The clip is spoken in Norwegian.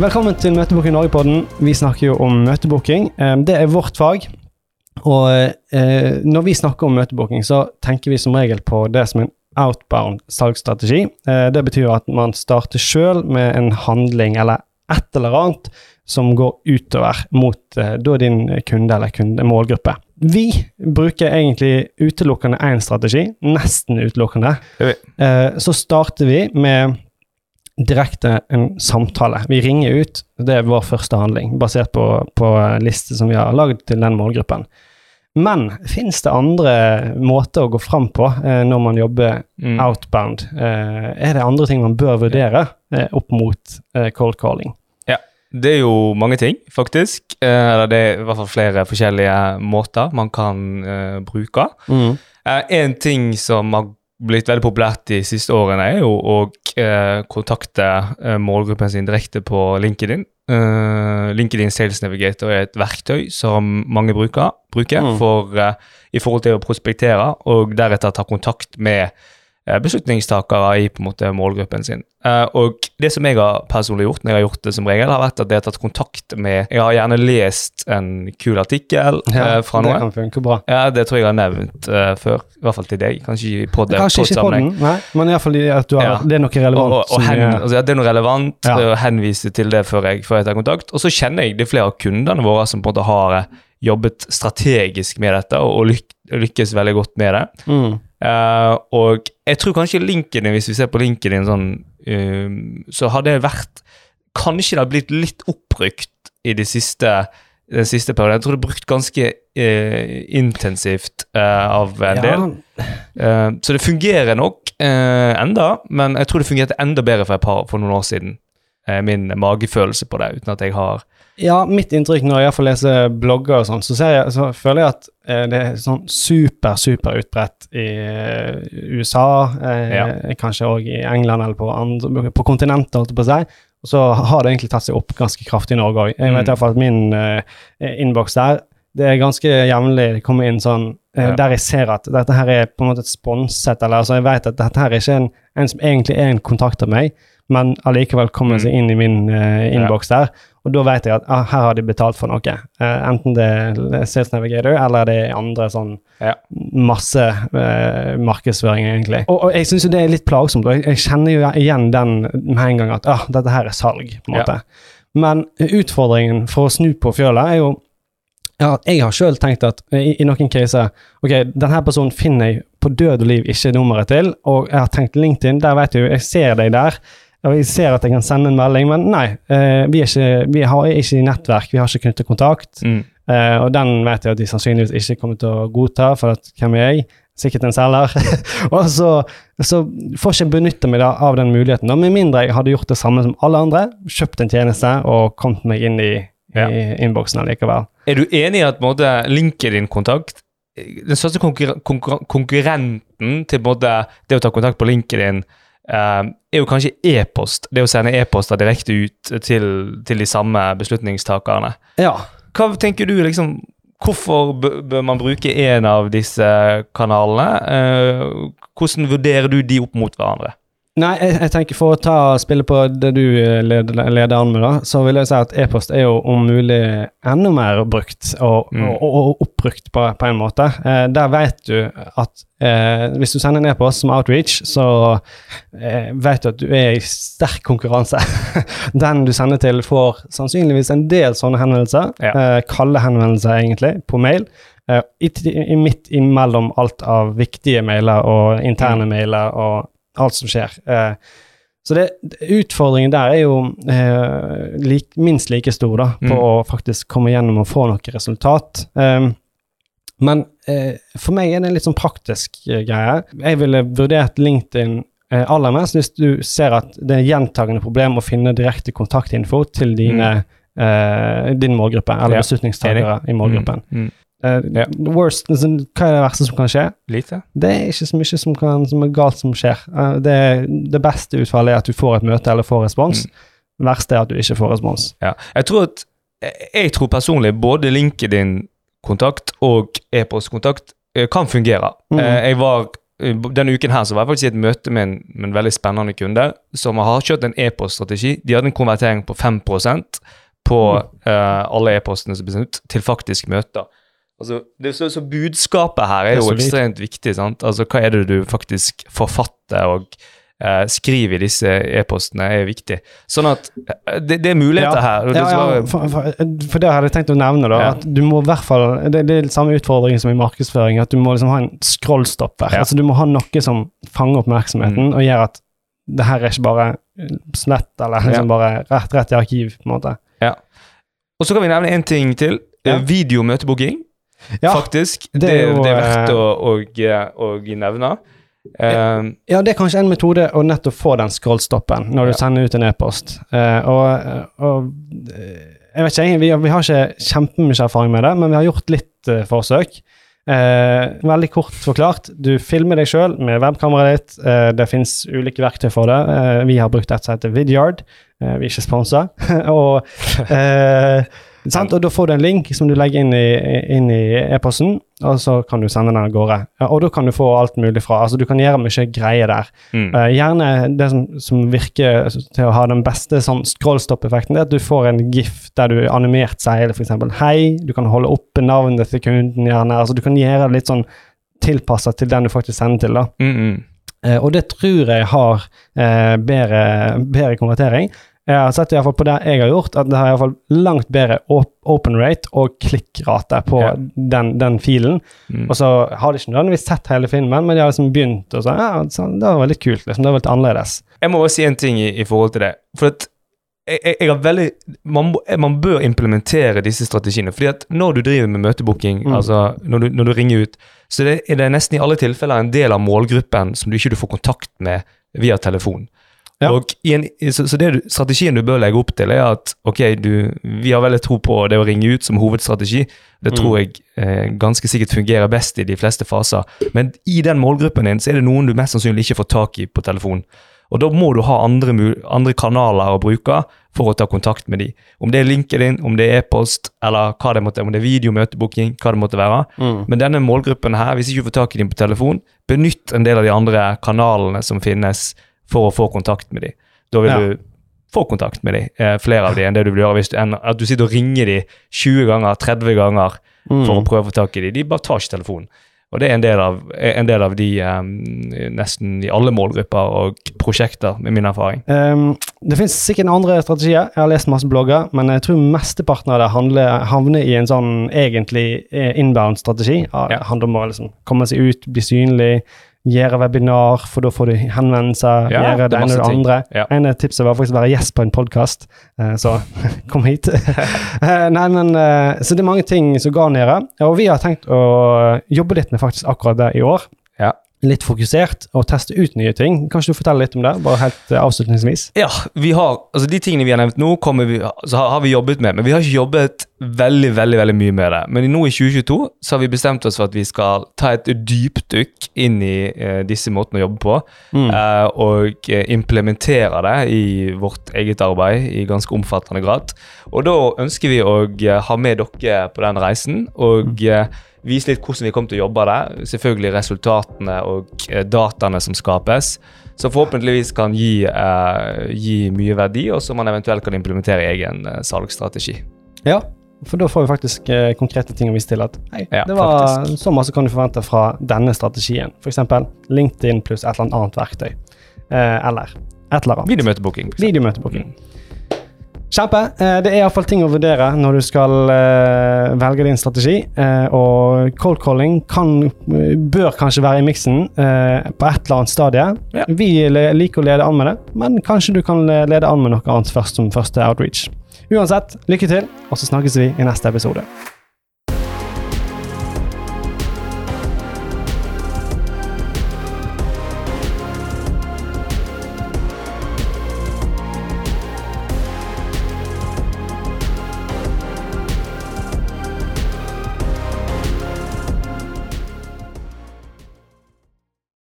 Velkommen til Møtebooking Norge-podden. Vi snakker jo om møtebooking. Eh, Det er vårt fag. Og eh, når vi snakker om møtebooking, så tenker vi som regel på det som en outbound salgsstrategi. Eh, det betyr at man starter sjøl med en handling eller et eller annet som går utover mot da din kunde eller kundemålgruppe. Vi bruker egentlig utelukkende én strategi, nesten utelukkende. Så starter vi med direkte en samtale. Vi ringer ut, det er vår første handling, basert på, på liste som vi har lagd til den målgruppen. Men fins det andre måter å gå fram på eh, når man jobber Mm. outbound? Eh, er det andre ting man bør vurdere eh, opp mot eh, cold calling? Ja, Det er jo mange ting, faktisk. Eh, Eller det er i hvert fall flere forskjellige måter man kan eh, bruke. Eh, en ting som har blitt veldig populært de siste årene, er jo å eh, kontakte eh, målgruppen sin direkte på LinkedIn. Uh, LinkedIn Sales Navigator er et verktøy som mange bruker, bruker Mm. for, uh, i forhold til å prospektere, og deretter ta kontakt med beslutningstakere i på en måte målgruppen sin. Eh, og det som jeg har personlig gjort, når jeg har gjort det som regel, har vært at jeg har tatt kontakt med Jeg har gjerne lest en kul artikkel ja, fra det kan funke bra. Ja, det tror jeg jeg har nevnt uh, før. I hvert fall til deg. Kanskje i pod Kanskje ikke podden, nei, men iallfall at du har, Ja. det er noe relevant. Og, og, og hen, altså, ja, det er noe relevant Ja. henvise til det før jeg, før jeg tar kontakt. Og så kjenner jeg det er flere av kundene våre som på en måte har eh, jobbet strategisk med dette og, og lyk, lykkes veldig godt med det. mm. Eh, og jeg tror kanskje LinkedIn, hvis vi ser på LinkedIn sånn, eh, så har det vært Kanskje det har blitt litt oppbrukt i de siste, den siste perioden. Jeg tror det er brukt ganske uh, intensivt eh, av en del. Eh, så det fungerer nok enda, men jeg tror det fungerte enda bedre for par for noen år siden. Eh, min magefølelse på det, uten at jeg har Ja, mitt inntrykk når jeg får lese blogger og sånn, så, så føler jeg at eh, det er sånn super, super utbredt i eh, USA, eh, kanskje òg i England eller på, andre, på kontinentet, holdt jeg på å si. Og så har det egentlig tatt seg opp ganske kraftig i Norge òg. Jeg vet Mm. i hvert fall at min eh, innboks der, det er ganske jevnlig det kommer inn sånn eh, Ja. der jeg ser at dette her er på en måte et sponset, eller altså jeg vet at dette her er ikke en, en som egentlig er en kontakt av meg, men allikevel kommer Mm. seg inn i min uh, innboks der. Og da vet jeg at ah, her har de betalt for noe. Uh, enten det er Sales Navigator eller det er andre sånn Ja. masse uh, markedsføring, egentlig. Og, og jeg syns jo det er litt plagsomt, og jeg, jeg kjenner jo igjen den med en gang at ah, dette her er salg, på en Ja. måte. Men utfordringen for å snu på fjølet er jo ja, jeg har sjøl tenkt at i, i noen caser Ok, denne personen finner jeg på død og liv ikke nummeret til, og jeg har tenkt LinkedIn, der vet du, jeg ser deg der. Og jeg ser at jeg kan sende en melding, men nei, eh, vi, er ikke, vi har ikke nettverk, vi har ikke knyttet kontakt. mm, Eh, og den vet jeg at de sannsynligvis ikke kommer til å godta, for at hvem er jeg? Sikkert en selger. og så, så får ikke jeg benytte meg da, av den muligheten, da, med mindre jeg hadde gjort det samme som alle andre, kjøpt en tjeneste og kommet meg inn i, Ja. i innboksen allikevel. Er du enig i at måte, linken måte, LinkedIn-kontakt Den største konkurren konkurre konkurrenten til både det å ta kontakt på LinkedIn eh, er jo kanskje e-post. Det å sende e-poster direkte ut til, til de samme beslutningstakerne. Ja. Hva tenker du liksom Hvorfor bør man bruke en av disse kanalene? Eh, hvordan vurderer du de opp mot hverandre? Nei, jeg, jeg tenker for å ta spille på det du eh, leder, leder an med, da, så vil jeg si at e-post er jo om mulig enda mer brukt og, Mm. og, og oppbrukt på, på en måte. Eh, der vet du at eh, hvis du sender en e-post som outreach, så eh, vet du at du er i sterk konkurranse. Den du sender til, får sannsynligvis en del sånne henvendelser. Ja. Eh, kalde henvendelser, egentlig, på mail. Uh, i, i, midt imellom alt av viktige mailer og interne Mm. mailer og alt som skjer. Eh, så det, utfordringen der er jo eh, lik, minst like stor da, på Mm. å faktisk komme gjennom og få noe resultat. Um, men eh, for meg er det en litt sånn praktisk eh, greie. Jeg ville vurdert LinkedIn eh, aller mest hvis du ser at det er gjentagende problem å finne direkte kontaktinfo til dine, eh, din målgruppe, eller beslutningstakere i målgruppen. Mm, mm. Eh, Ja. worst, altså, hva er det verste som kan skje? Lite? Det er ikke så mye som, kan, som er galt som skjer. Uh, Det, det beste utfallet er at du får et møte eller får respons. Det verste er at du ikke får respons. Ja. Jeg tror at jeg tror personlig både LinkedIn-kontakt og e-postkontakt eh, kan fungere. Mm. Eh, Jeg var Denne uken her så var jeg faktisk i et møte med en, med en veldig spennende kunde som har kjørt en e-poststrategi. De hadde en konvertering på 5% på uh, alle e-postene som ble sendt ut, til faktisk møter. Altså, det, så, så budskapet her er er jo ekstremt viktig. sant? Altså, Hva er det du faktisk forfatter og eh, skriver i disse e-postene, er viktig. Sånn at eh, det, det er muligheter her. det Ja, ja, for, for, for det hadde jeg tenkt å nevne, da. Ja. At du må i hvert fall Det, det er samme utfordring som i markedsføring, at du må liksom ha en scrollstopper. Ja. Altså Du må ha noe som fanger oppmerksomheten, Mm. og gjør at det her er ikke bare slett, eller liksom bare rett, rett i arkiv, på en måte. Og så kan vi nevne en ting til. Ja. Eh, Videomøtebooking, Ja, faktisk. det Det, er jo, det er verdt å, å, å, å nevne. Um, Ja, det er kanskje en metode å nettopp få den scrollstoppen når du Ja. sender ut en e-post. Uh, og, og eh, jeg vet ikke, vi, vi har ikke kjempemye erfaring med det, men vi har gjort litt uh, forsøk. Uh, veldig kort forklart, du filmer deg sjøl med webkameraet ditt. Eh, det fins ulike verktøy for det. Eh, vi har brukt et som heter Vidyard. Eh, vi er ikke sponsa. og, eh? Og da får du en link som du legger inn i, e-posten, e-posten, og så kan du sende den av gårde. Og da kan du få alt mulig fra. Altså, du kan gjøre mye greier der. mm. Uh, gjerne det som, som virker til å ha den beste sånn scrollstop-effekten, det er at du får en gif der du animert sier f.eks. hei, du kan holde oppe navnet til kunden, gjerne. Altså, du kan gjøre det litt sånn tilpassa til den du faktisk sender til. da. Mm, mm. Uh, og det tror jeg har uh, bedre, bedre konvertering. Jeg har sett i hvert fall på det jeg har gjort, at det har i hvert fall langt bedre open rate og klikkrate på Ja. den, den filen. Mm. Og så har de ikke nødvendigvis sett hele filmen, men de har liksom begynt og så, ja, så det var veldig kult. liksom, Det var litt annerledes. Jeg må også si en ting i, i forhold til det. For at jeg, jeg, jeg har veldig man, man bør implementere disse strategiene. fordi at når du driver med møtebooking, Mm. altså når du, når du ringer ut, så det, er det nesten i alle tilfeller en del av målgruppen som du ikke får kontakt med via telefon. Ja. Og i en, så, så det strategien du bør legge opp til, er at ok, du, vi har veldig tro på det å ringe ut som hovedstrategi. Det tror jeg eh, ganske sikkert fungerer best i de fleste faser. Men i den målgruppen din så er det noen du mest sannsynlig ikke får tak i på telefon. Og da må du ha andre, andre kanaler å bruke for å ta kontakt med de. Om det er LinkedIn, om det er e-post, eller hva det måtte, om det er videomøtebooking, hva det måtte være. Men denne målgruppen her, hvis ikke du får tak i dem på telefon, benytt en del av de andre kanalene som finnes for å få kontakt med dem. Da vil Ja. du få kontakt med dem, eh, flere av dem, enn det du vil gjøre hvis du, en, at du sitter og ringer dem 20 ganger, 30 ganger Mm. for å prøve å få tak i dem. De bare tar ikke telefonen. Og det er en del av, en del av de um, nesten i alle målgrupper og prosjekter, med min erfaring. Um, det finnes sikkert andre strategier. Jeg har lest masse blogger, men jeg tror mesteparten av det handler, havner i en sånn egentlig eh, inbound-strategi. Det Ja. handler om å liksom komme seg ut, bli synlig, gjøre webinar, for da får du henvendelser, Ja, gjøre det det ene og det andre. Ja. En av tipsene var faktisk å være gjest på en podkast, så kom hit. Eh, Nei, men eh, Så det er mange ting som går nede, og vi har tenkt å jobbe litt med faktisk akkurat det i år. Ja. Litt fokusert, og teste ut nye ting. Kanskje du forteller litt om det, bare helt eh, avslutningsvis? Ja, vi har, altså de tingene vi har nevnt nå, vi, så har, vi jobbet med, men vi har ikke jobbet veldig, veldig veldig mye med det. Men nå i 2022 så har vi bestemt oss for at vi skal ta et dypdykk inn i eh, disse måtene å jobbe på, Mm. eh, og eh, implementere det i vårt eget arbeid i ganske omfattende grad. Og da ønsker vi å eh, ha med dere på den reisen, og eh, vise litt hvordan vi kommer til å jobbe det. Selvfølgelig resultatene og eh, dataene som skapes. Som forhåpentligvis kan gi, eh, gi mye verdi, og som man eventuelt kan implementere i egen eh, salgsstrategi. Ja, for da får vi faktisk eh, konkrete ting å vise til at hei, Ja, det var faktisk. så masse kan du forvente fra denne strategien. F.eks. LinkedIn pluss et eller annet verktøy. Eh, eller et eller annet. Videomøtebooking. Videomøtebooking. eksempel. Kjempe. Eh, det er iallfall ting å vurdere når du skal eh, velge din strategi. Eh, og cold calling kan, bør kanskje være i miksen på et eller annet stadie. Ja. Vi liker å lede an med det, men kanskje du kan lede an med noe annet først som første outreach. Uansett, lykke til, og så snakkes vi i neste episode.